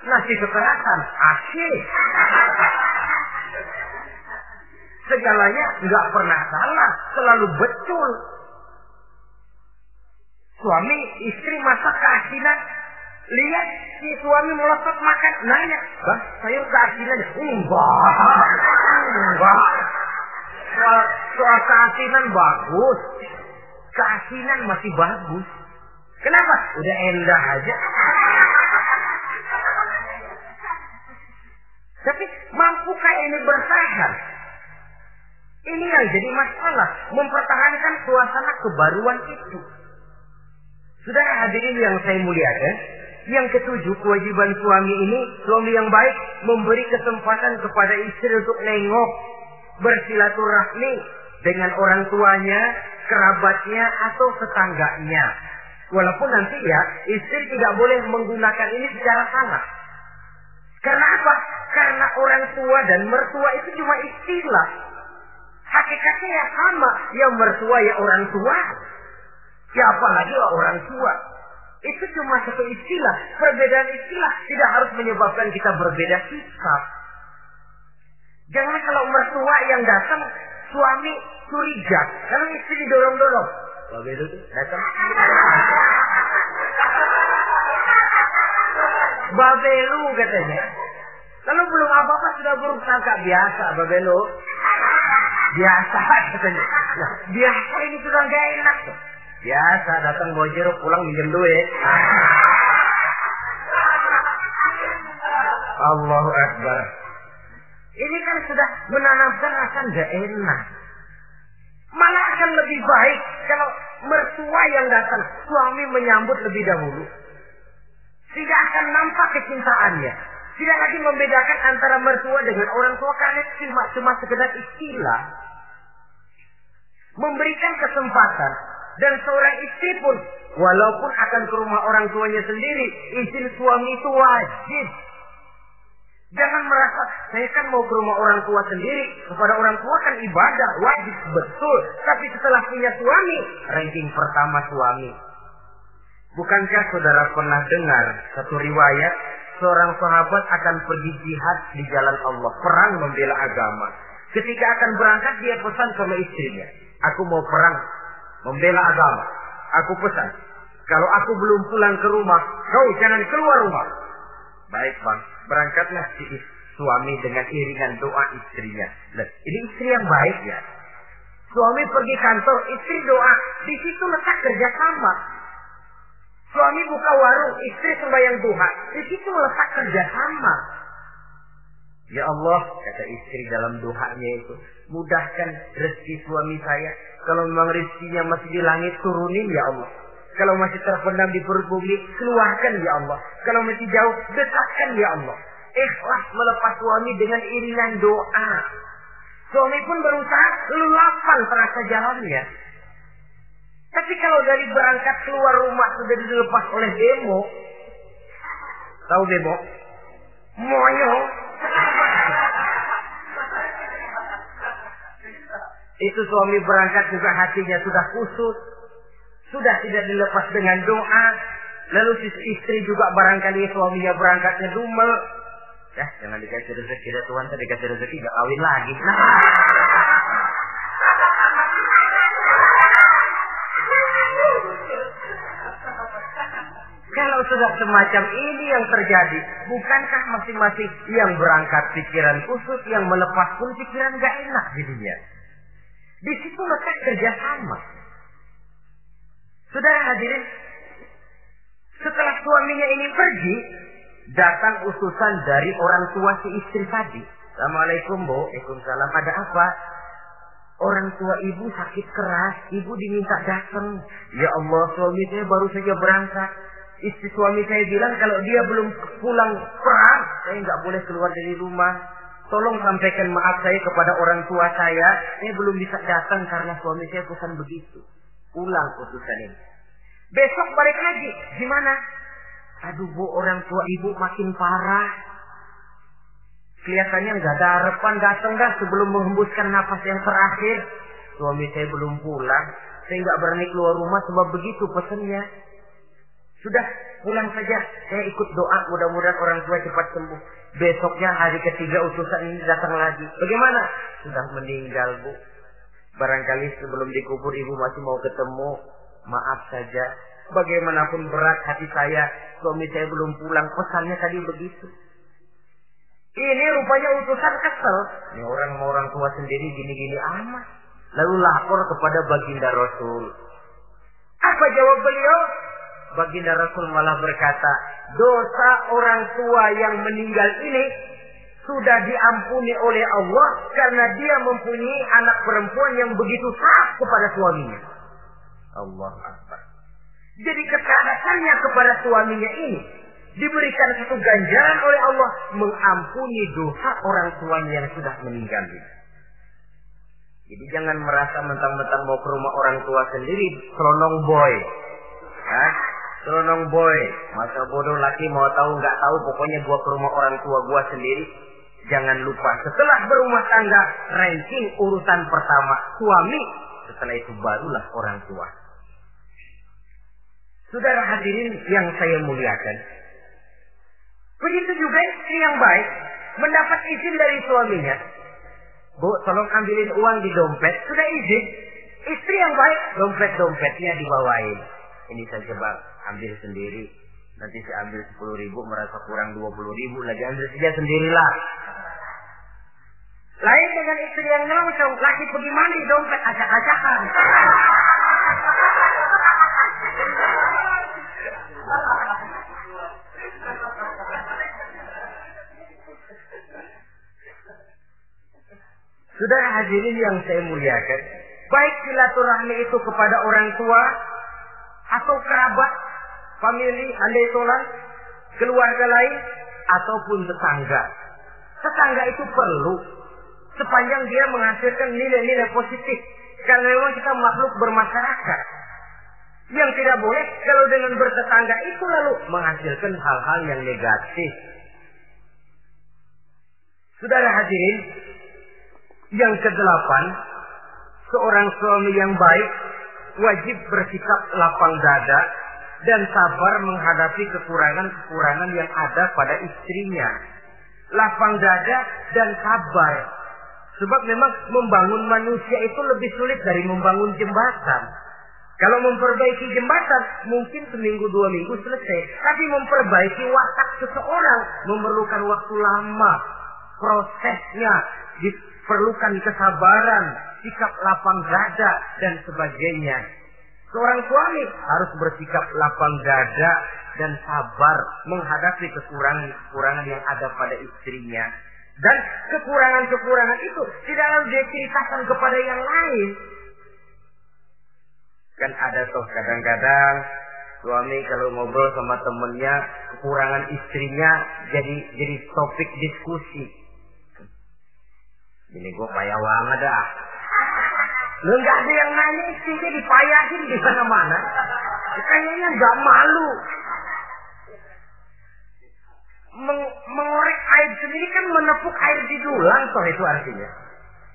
Nasi kekerasan, asyik. Segalanya nggak pernah salah, selalu betul. Suami istri masa keasinan, lihat si suami melotot makan, nanya, bang sayur keasinan, enggak, enggak. Soal, soal keasinan bagus, keasinan masih bagus. Kenapa? Udah endah aja. Tapi mampukah ini bertahan? Ini yang jadi masalah. Mempertahankan suasana kebaruan itu. Sudah hadirin yang saya muliakan. Yang ketujuh, kewajiban suami ini, suami yang baik, memberi kesempatan kepada istri untuk nengok, bersilaturahmi dengan orang tuanya, kerabatnya, atau tetangganya. Walaupun nanti ya, istri tidak boleh menggunakan ini secara salah. Karena apa? Karena orang tua dan mertua itu cuma istilah. Hakikatnya ya sama. Yang mertua ya orang tua. Ya apalagi orang tua. Itu cuma satu istilah. Perbedaan istilah tidak harus menyebabkan kita berbeda sikap. Jangan kalau mertua yang datang, suami curiga. Karena istri didorong-dorong. Babe itu datang. Babelu katanya. Lalu belum apa-apa sudah buruk sangka biasa Babelu. Biasa katanya. Nah, biasa ini sudah gak enak tuh. Biasa datang bawa jeruk pulang minjem duit. Allahu Akbar. Ini kan sudah menanamkan rasa gak enak. Malah akan lebih baik kalau mertua yang datang, suami menyambut lebih dahulu. Tidak akan nampak kecintaannya. Tidak lagi membedakan antara mertua dengan orang tua karena cuma cuma sekedar istilah. Memberikan kesempatan dan seorang istri pun walaupun akan ke rumah orang tuanya sendiri, izin suami itu wajib. Jangan merasa saya kan mau ke rumah orang tua sendiri, kepada orang tua kan ibadah, wajib betul. Tapi setelah punya suami, ranking pertama suami. Bukankah saudara pernah dengar satu riwayat seorang sahabat akan pergi jihad di jalan Allah, perang membela agama. Ketika akan berangkat dia pesan sama istrinya, aku mau perang membela agama. Aku pesan, kalau aku belum pulang ke rumah, kau jangan keluar rumah. Baik bang, berangkatlah si suami dengan iringan doa istrinya. Lihat, ini istri yang baik ya. Suami pergi kantor, istri doa. Di situ letak kerjasama. Suami buka warung, istri sembahyang duha. Di situ letak kerjasama. Ya Allah, kata istri dalam duhanya itu, mudahkan rezeki suami saya. Kalau memang rezekinya masih di langit, turunin ya Allah. Kalau masih terpendam di perut bumi, keluarkan ya Allah. Kalau masih jauh, dekatkan ya Allah. Ikhlas melepas suami dengan iringan doa. Suami pun berusaha lulapan terasa jalannya. Tapi kalau dari berangkat keluar rumah sudah dilepas oleh demo. Tahu demo? Moyo. Itu suami berangkat juga hatinya sudah kusut. Sudah tidak dilepas dengan doa. Lalu si istri juga barangkali suaminya berangkatnya dumel. Ya, jangan dikasih rezeki ya Tuhan, tadi dikasih rezeki gak kawin lagi. Nah. Kalau sudah semacam ini yang terjadi, bukankah masing-masing yang berangkat pikiran khusus, yang melepas pun pikiran gak enak jadinya. Di situ letak kerjasama. Saudara hadirin, Setelah suaminya ini pergi, datang utusan dari orang tua si istri tadi. Assalamualaikum bu, Waalaikumsalam. Ada apa? Orang tua ibu sakit keras, ibu diminta datang. Ya Allah, suami saya baru saja berangkat. Istri suami saya bilang kalau dia belum pulang perang, saya nggak boleh keluar dari rumah. Tolong sampaikan maaf saya kepada orang tua saya. Saya belum bisa datang karena suami saya pesan begitu. Pulang utusan ini. Besok balik lagi. Gimana? Aduh bu, orang tua ibu makin parah. Kelihatannya nggak ada harapan datang dah sebelum menghembuskan nafas yang terakhir. Suami saya belum pulang. Saya nggak berani keluar rumah sebab begitu pesannya. Sudah pulang saja. Saya ikut doa mudah-mudahan orang tua cepat sembuh. Besoknya hari ketiga utusan ini datang lagi. Bagaimana? Sudah meninggal bu. Barangkali sebelum dikubur ibu masih mau ketemu. Maaf saja. Bagaimanapun berat hati saya, suami saya belum pulang. Pesannya tadi begitu. Ini rupanya utusan kesel. Ini orang mau orang tua sendiri gini-gini amat. Lalu lapor kepada baginda Rasul. Apa jawab beliau? Baginda Rasul malah berkata, dosa orang tua yang meninggal ini sudah diampuni oleh Allah karena dia mempunyai anak perempuan yang begitu taat kepada suaminya. Allah Akbar. Jadi ketahatannya kepada suaminya ini diberikan satu ganjaran oleh Allah mengampuni dosa orang tuanya yang sudah meninggal Jadi jangan merasa mentang-mentang mau ke rumah orang tua sendiri, selonong boy. Ya, selonong boy. Masa bodoh laki mau tahu nggak tahu, pokoknya gua ke rumah orang tua gua sendiri. Jangan lupa setelah berumah tangga, ranking urutan pertama suami, setelah itu barulah orang tua. Saudara hadirin yang saya muliakan. Begitu juga istri yang baik mendapat izin dari suaminya. Bu, tolong ambilin uang di dompet. Sudah izin. Istri yang baik, dompet-dompetnya dibawain. Ini saja bang, ambil sendiri. Nanti saya ambil 10 ribu, merasa kurang 20 ribu. Lagi ambil saja sendirilah. Lain dengan istri yang nongkrong, lagi pergi mandi dompet acak-acakan. Sudah hadirin yang saya muliakan, baik silaturahmi itu kepada orang tua atau kerabat, famili, andai tolan, keluarga lain ataupun tetangga. Tetangga itu perlu sepanjang dia menghasilkan nilai-nilai positif. Karena memang kita makhluk bermasyarakat. Yang tidak boleh kalau dengan bertetangga itu lalu menghasilkan hal-hal yang negatif. Saudara hadirin, yang kedelapan, seorang suami yang baik wajib bersikap lapang dada dan sabar menghadapi kekurangan-kekurangan yang ada pada istrinya. Lapang dada dan sabar. Sebab memang membangun manusia itu lebih sulit dari membangun jembatan. Kalau memperbaiki jembatan, mungkin seminggu dua minggu selesai. Tapi memperbaiki watak seseorang memerlukan waktu lama. Prosesnya diperlukan kesabaran, sikap lapang dada, dan sebagainya. Seorang suami harus bersikap lapang dada dan sabar menghadapi kekurangan-kekurangan yang ada pada istrinya. Dan kekurangan-kekurangan itu tidak harus dia ceritakan kepada yang lain. Kan ada toh kadang-kadang suami kalau ngobrol sama temennya kekurangan istrinya jadi jadi topik diskusi. Ini gue payah banget dah. Lu nggak ada yang nanya istrinya dipayahin di mana-mana. Kayaknya nggak malu. Meng mengorek air sendiri kan menepuk air di dulang toh itu artinya.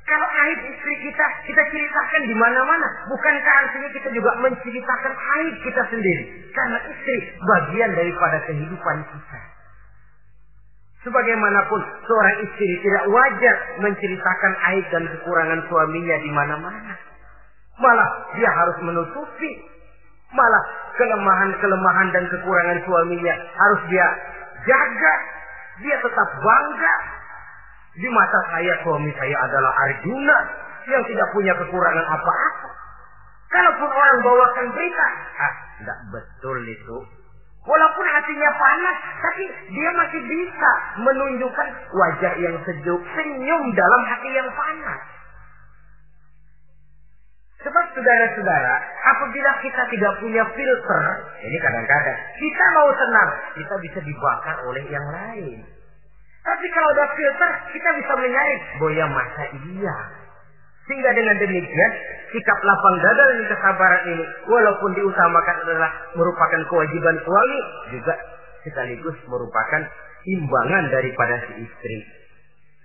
Kalau aib istri kita, kita ceritakan di mana-mana. Bukankah artinya kita juga menceritakan aib kita sendiri? Karena istri bagian daripada kehidupan kita. Sebagaimanapun seorang istri tidak wajar menceritakan aib dan kekurangan suaminya di mana-mana. Malah dia harus menutupi. Malah kelemahan-kelemahan dan kekurangan suaminya harus dia jaga. Dia tetap bangga di mata saya suami saya adalah Arjuna yang tidak punya kekurangan apa-apa. Kalaupun orang bawakan berita, ah, tidak betul itu. Walaupun hatinya panas, tapi dia masih bisa menunjukkan wajah yang sejuk, senyum dalam hati yang panas. Sebab saudara-saudara, apabila kita tidak punya filter, ini kadang-kadang kita mau tenang, kita bisa dibakar oleh yang lain. Tapi kalau ada filter, kita bisa menyaring, boya masa iya. Sehingga dengan demikian, sikap lapang dada dan kesabaran ini, walaupun diutamakan adalah merupakan kewajiban suami, juga sekaligus merupakan imbangan daripada si istri.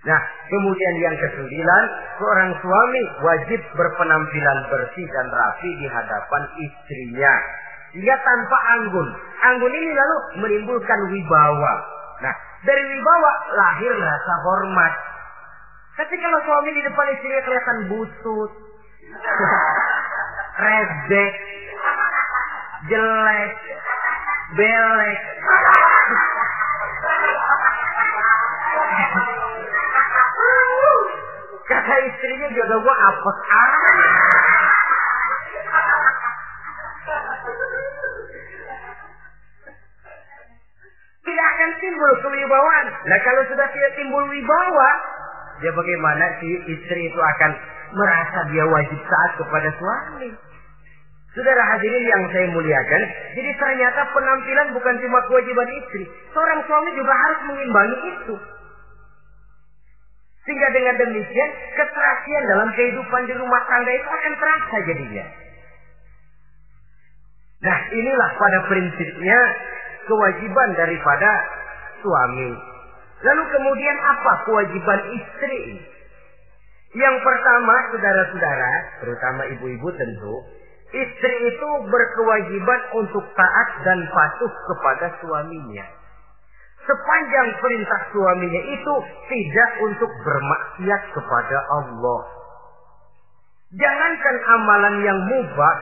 Nah, kemudian yang kesembilan, seorang suami wajib berpenampilan bersih dan rapi di hadapan istrinya. Sehingga tanpa anggun. Anggun ini lalu menimbulkan wibawa. Nah, dari wibawa lahir rasa hormat. Tapi kalau suami di depan istrinya kelihatan busut, rebek, jelek, belek, Kata istrinya juga gua apes Tidak akan timbul kewibawaan. Nah kalau sudah tidak timbul wibawa, ya bagaimana si istri itu akan merasa dia wajib taat kepada suami. Saudara hadirin yang saya muliakan, jadi ternyata penampilan bukan cuma kewajiban istri. Seorang suami juga harus mengimbangi itu. Sehingga dengan demikian keterasian dalam kehidupan di rumah tangga itu akan terasa jadinya. Nah inilah pada prinsipnya kewajiban daripada suami. Lalu kemudian apa kewajiban istri? Yang pertama, saudara-saudara, terutama ibu-ibu tentu, istri itu berkewajiban untuk taat dan patuh kepada suaminya. Sepanjang perintah suaminya itu tidak untuk bermaksiat kepada Allah. Jangankan amalan yang mubah,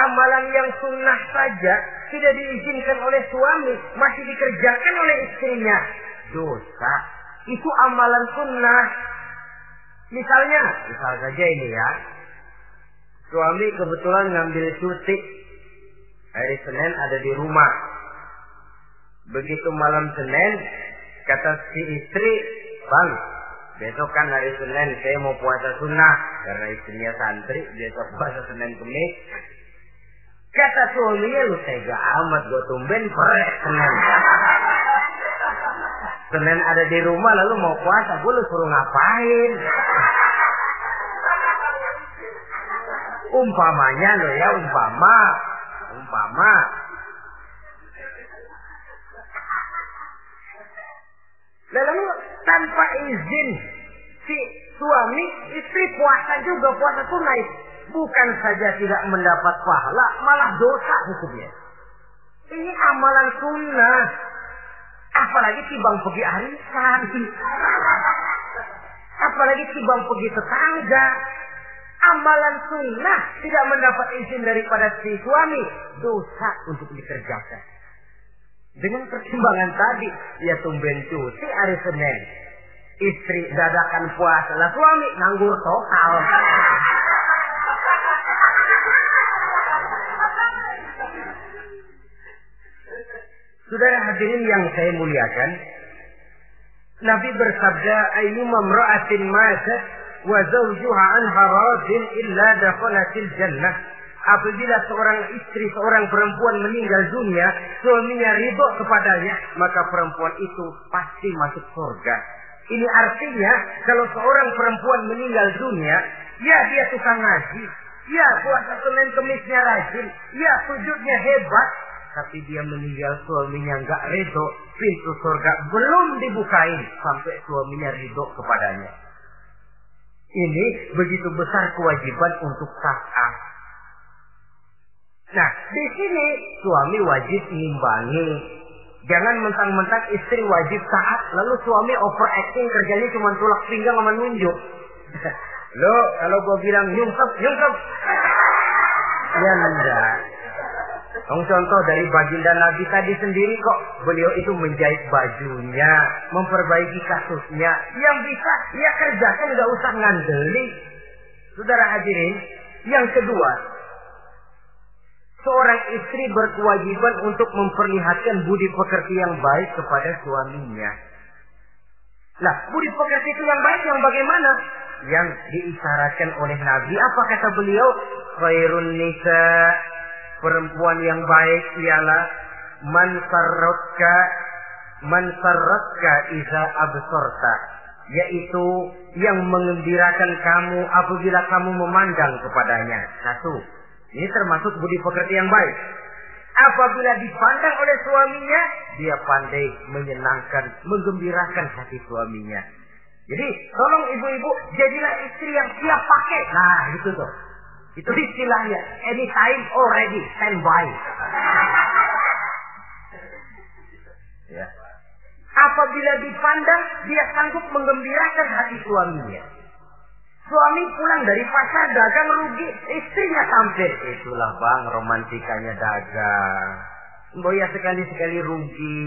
amalan yang sunnah saja tidak diizinkan oleh suami, masih dikerjakan oleh istrinya. Dosa. Itu amalan sunnah. Misalnya, misal saja ini ya. Suami kebetulan ngambil cuti. Hari Senin ada di rumah Begitu malam Senin, kata si istri, Bang, besok kan hari Senin, saya mau puasa sunnah. Karena istrinya santri, besok puasa Senin Kemis. Kata suaminya, lu tega amat, gue tumben korek Senin. Senin ada di rumah, lalu mau puasa, gue lu suruh ngapain? Umpamanya lo ya, umpama. Umpama Lalu tanpa izin si suami, istri puasa juga puasa tunai. Bukan saja tidak mendapat pahala, malah dosa hukumnya. Ini amalan sunnah. Apalagi tibang pergi arisan. Apalagi tibang pergi tetangga. Amalan sunnah tidak mendapat izin daripada si suami. Dosa untuk dikerjakan. Dengan pertimbangan tadi, ya tumben cuti hari Senin. Istri dadakan puasa, lah suami nganggur total. Saudara hadirin yang saya muliakan, Nabi bersabda, "Ayu mamra'atin matat wa zawjuha anha radin illa dakhalatil jannah." apabila seorang istri, seorang perempuan meninggal dunia, suaminya ridho kepadanya, maka perempuan itu pasti masuk surga. Ini artinya kalau seorang perempuan meninggal dunia, ya dia tukang ngaji, ya puasa Senin Kemisnya rajin, ya sujudnya hebat, tapi dia meninggal suaminya nggak ridho, pintu surga belum dibukain sampai suaminya ridho kepadanya. Ini begitu besar kewajiban untuk taat Nah, di sini suami wajib mengimbangi. Jangan mentang-mentang istri wajib taat, lalu suami overacting kerjanya cuma tulak pinggang sama nunjuk. Lo, kalau gue bilang nyungsep, nyungsep. Ya enggak. Yang contoh dari baginda Nabi tadi sendiri kok beliau itu menjahit bajunya, memperbaiki kasusnya. Yang bisa ia kerjakan nggak usah ngandeli. Saudara hadirin, yang kedua, Seorang istri berkewajiban untuk memperlihatkan budi pekerti yang baik kepada suaminya. Lah, budi pekerti itu yang baik yang bagaimana? Yang diisyaratkan oleh Nabi. Apa kata beliau? Khairun nisa. Perempuan yang baik ialah man sarratka iza absorta yaitu yang mengembirakan kamu apabila kamu memandang kepadanya. Satu. Ini termasuk budi pekerti yang baik. Apabila dipandang oleh suaminya, dia pandai menyenangkan, menggembirakan hati suaminya. Jadi, tolong ibu-ibu, jadilah istri yang siap pakai. Nah, itu tuh. Itu istilahnya. Anytime already, standby. ya. Apabila dipandang, dia sanggup menggembirakan hati suaminya. Suami pulang dari pasar dagang rugi, istrinya tampil. Itulah bang romantikanya dagang. Boya sekali-sekali rugi.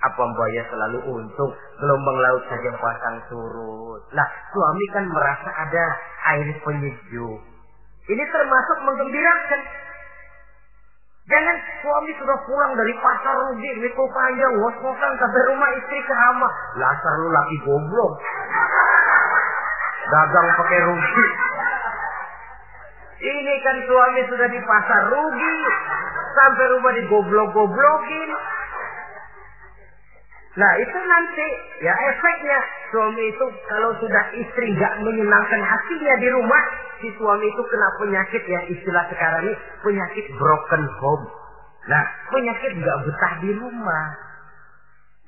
Apa boya selalu untung. Gelombang laut saja pasang surut. Lah suami kan merasa ada air penyejuk. Ini termasuk menggembirakan. Jangan suami sudah pulang dari pasar rugi, mikul panjang, ngos-ngosan sampai rumah istri keramah. Lasar lu laki goblok. Dagang pakai rugi. Ini kan suami sudah di pasar rugi. Sampai rumah digoblok-goblokin. Nah itu nanti ya efeknya suami itu kalau sudah istri nggak menyenangkan hatinya di rumah, si suami itu kena penyakit ya istilah sekarang ini penyakit broken home. Nah penyakit nggak betah di rumah.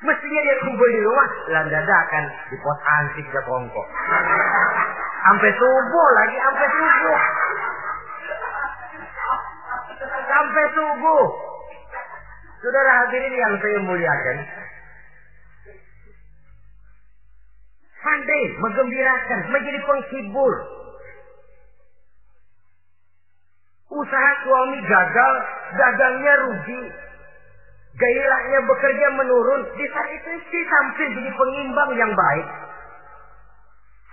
Mestinya dia kumpul di rumah, landada akan di pos antik ke kongkok. Sampai subuh lagi, sampai subuh. Sampai subuh. Saudara hadirin yang saya muliakan, pandai menggembirakan, menjadi penghibur. Usaha suami gagal, dagangnya rugi. Gairahnya bekerja menurun. Di saat itu istri tampil jadi pengimbang yang baik.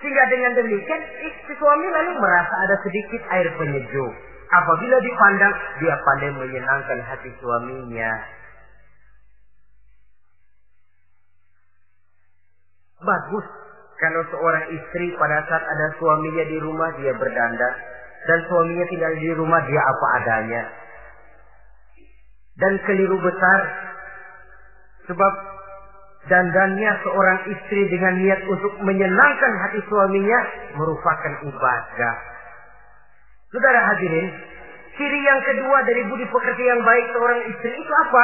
Sehingga dengan demikian istri suami lalu merasa ada sedikit air penyejuk. Apabila dipandang, dia pandai menyenangkan hati suaminya. Bagus kalau seorang istri pada saat ada suaminya di rumah dia berdandan dan suaminya tinggal di rumah dia apa adanya. Dan keliru besar sebab dandannya seorang istri dengan niat untuk menyenangkan hati suaminya merupakan ibadah. Saudara hadirin, ciri yang kedua dari budi pekerti yang baik seorang istri itu apa?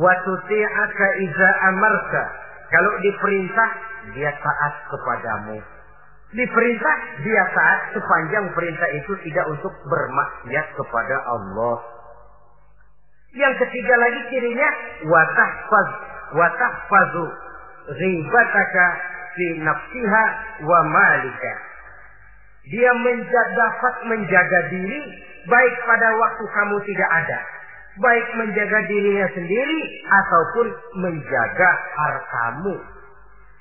Wa tuti'aka iza amarka. Kalau diperintah, dia taat kepadamu. Diperintah, dia sepanjang perintah itu tidak untuk bermaksiat kepada Allah. Yang ketiga lagi cirinya watahfaz watahfazu ghibataka fi nafsiha wa malika. Dia menjaga, dapat menjaga diri baik pada waktu kamu tidak ada. Baik menjaga dirinya sendiri ataupun menjaga hartamu.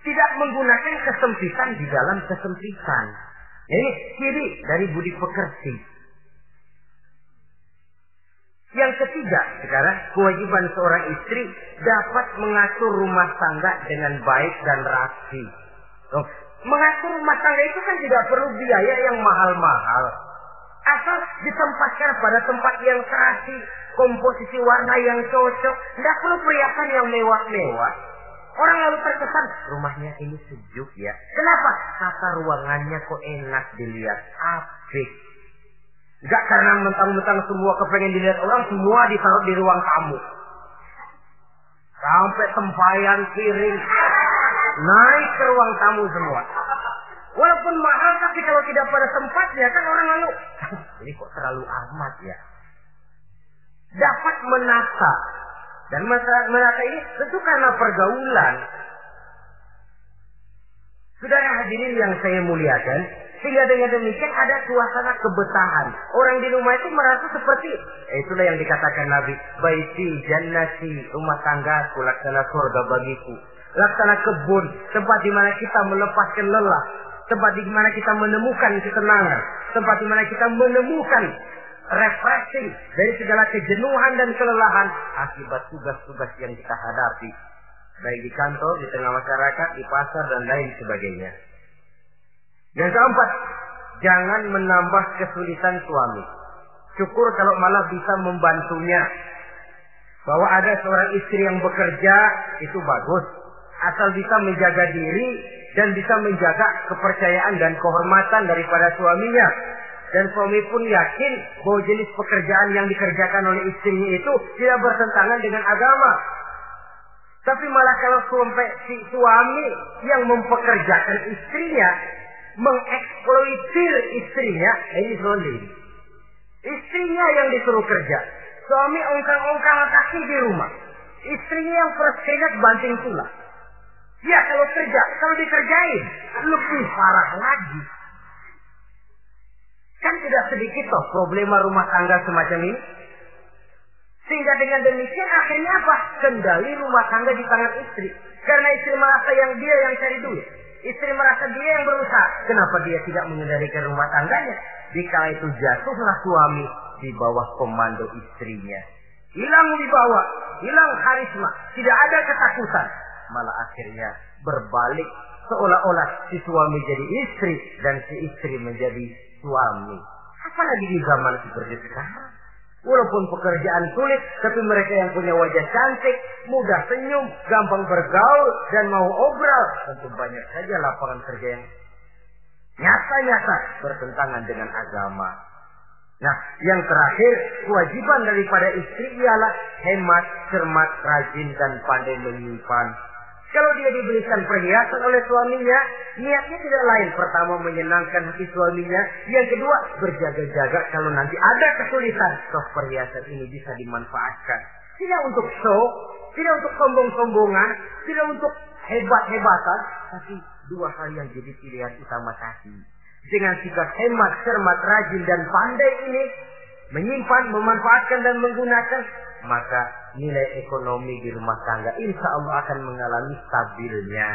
Tidak menggunakan kesempitan di dalam kesempitan. Ini ciri dari budi pekerti. Yang ketiga, sekarang kewajiban seorang istri dapat mengatur rumah tangga dengan baik dan rapi. Oh, mengatur rumah tangga itu kan tidak perlu biaya yang mahal-mahal. Asal ditempatkan pada tempat yang terasi, komposisi warna yang cocok, tidak perlu perhiasan yang mewah-mewah. Orang lalu terkesan rumahnya ini sejuk ya. Kenapa? Tata ruangannya kok enak dilihat, apik. Gak karena mentang-mentang semua kepengen dilihat orang, semua ditaruh di ruang tamu. Sampai tempayan piring. Naik ke ruang tamu semua. Walaupun mahal, tapi kalau tidak pada tempatnya, kan orang lalu. Ini kok terlalu amat ya. Dapat menata. Dan menata ini tentu karena pergaulan. Saudara hadirin yang saya muliakan, sehingga dengan demikian ada suasana kebetahan. Orang di rumah itu merasa seperti eh, itulah yang dikatakan Nabi, baiti jannati, rumah tangga laksana surga bagiku. Laksana kebun, tempat di mana kita melepaskan lelah, tempat di mana kita menemukan ketenangan, tempat di mana kita menemukan refreshing dari segala kejenuhan dan kelelahan akibat tugas-tugas yang kita hadapi. Baik di kantor, di tengah masyarakat, di pasar, dan lain sebagainya. Yang keempat, jangan menambah kesulitan suami. Syukur kalau malah bisa membantunya. Bahwa ada seorang istri yang bekerja, itu bagus. Asal bisa menjaga diri dan bisa menjaga kepercayaan dan kehormatan daripada suaminya. Dan suami pun yakin bahwa jenis pekerjaan yang dikerjakan oleh istrinya itu tidak bertentangan dengan agama. Tapi malah kalau sampai si suami yang mempekerjakan istrinya mengeksploitir istrinya, ini zolim. Istrinya yang disuruh kerja. Suami ongkang-ongkang kaki di rumah. Istrinya yang persegat banting tulang. Ya kalau kerja, kalau dikerjain lebih parah lagi. Kan tidak sedikit toh problema rumah tangga semacam ini. Sehingga dengan demikian akhirnya apa? Kendali rumah tangga di tangan istri. Karena istri merasa yang dia yang cari duit. Istri merasa dia yang berusaha. Kenapa dia tidak mengendalikan rumah tangganya? Jika itu jatuhlah suami di bawah komando istrinya. Hilang wibawa, hilang karisma, tidak ada ketakutan. Malah akhirnya berbalik seolah-olah si suami jadi istri dan si istri menjadi suami. Apalagi di zaman seperti sekarang. Walaupun pekerjaan sulit, tapi mereka yang punya wajah cantik, mudah senyum, gampang bergaul, dan mau obrol. Tentu banyak saja lapangan kerja yang nyata-nyata bertentangan dengan agama. Nah, yang terakhir, kewajiban daripada istri ialah hemat, cermat, rajin, dan pandai menyimpan kalau dia diberikan perhiasan oleh suaminya, niatnya tidak lain. Pertama menyenangkan hati suaminya. Yang kedua berjaga-jaga kalau nanti ada kesulitan. Toh perhiasan ini bisa dimanfaatkan. Tidak untuk show, tidak untuk sombong-sombongan, tidak untuk hebat-hebatan. Tapi dua hal yang jadi pilihan utama tadi. Dengan sikap hemat, cermat, rajin, dan pandai ini, menyimpan, memanfaatkan, dan menggunakan, maka nilai ekonomi di rumah tangga insya Allah akan mengalami stabilnya.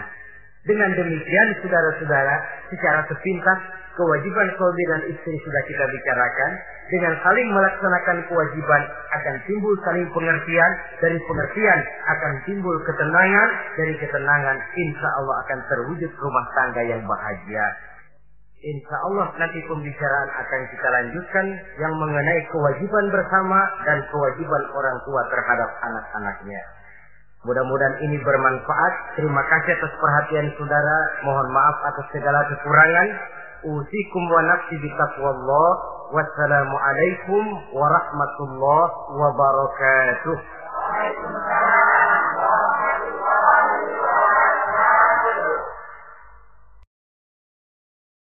Dengan demikian, saudara-saudara, secara sepintas, kewajiban suami dan istri sudah kita bicarakan. Dengan saling melaksanakan kewajiban akan timbul saling pengertian. Dari pengertian akan timbul ketenangan. Dari ketenangan, insya Allah akan terwujud rumah tangga yang bahagia. Insya Allah nanti pembicaraan akan kita lanjutkan yang mengenai kewajiban bersama dan kewajiban orang tua terhadap anak-anaknya. Mudah-mudahan ini bermanfaat. Terima kasih atas perhatian saudara. Mohon maaf atas segala kekurangan. Usikum wa nafsi bitaqwallah. Wassalamualaikum warahmatullahi wabarakatuh.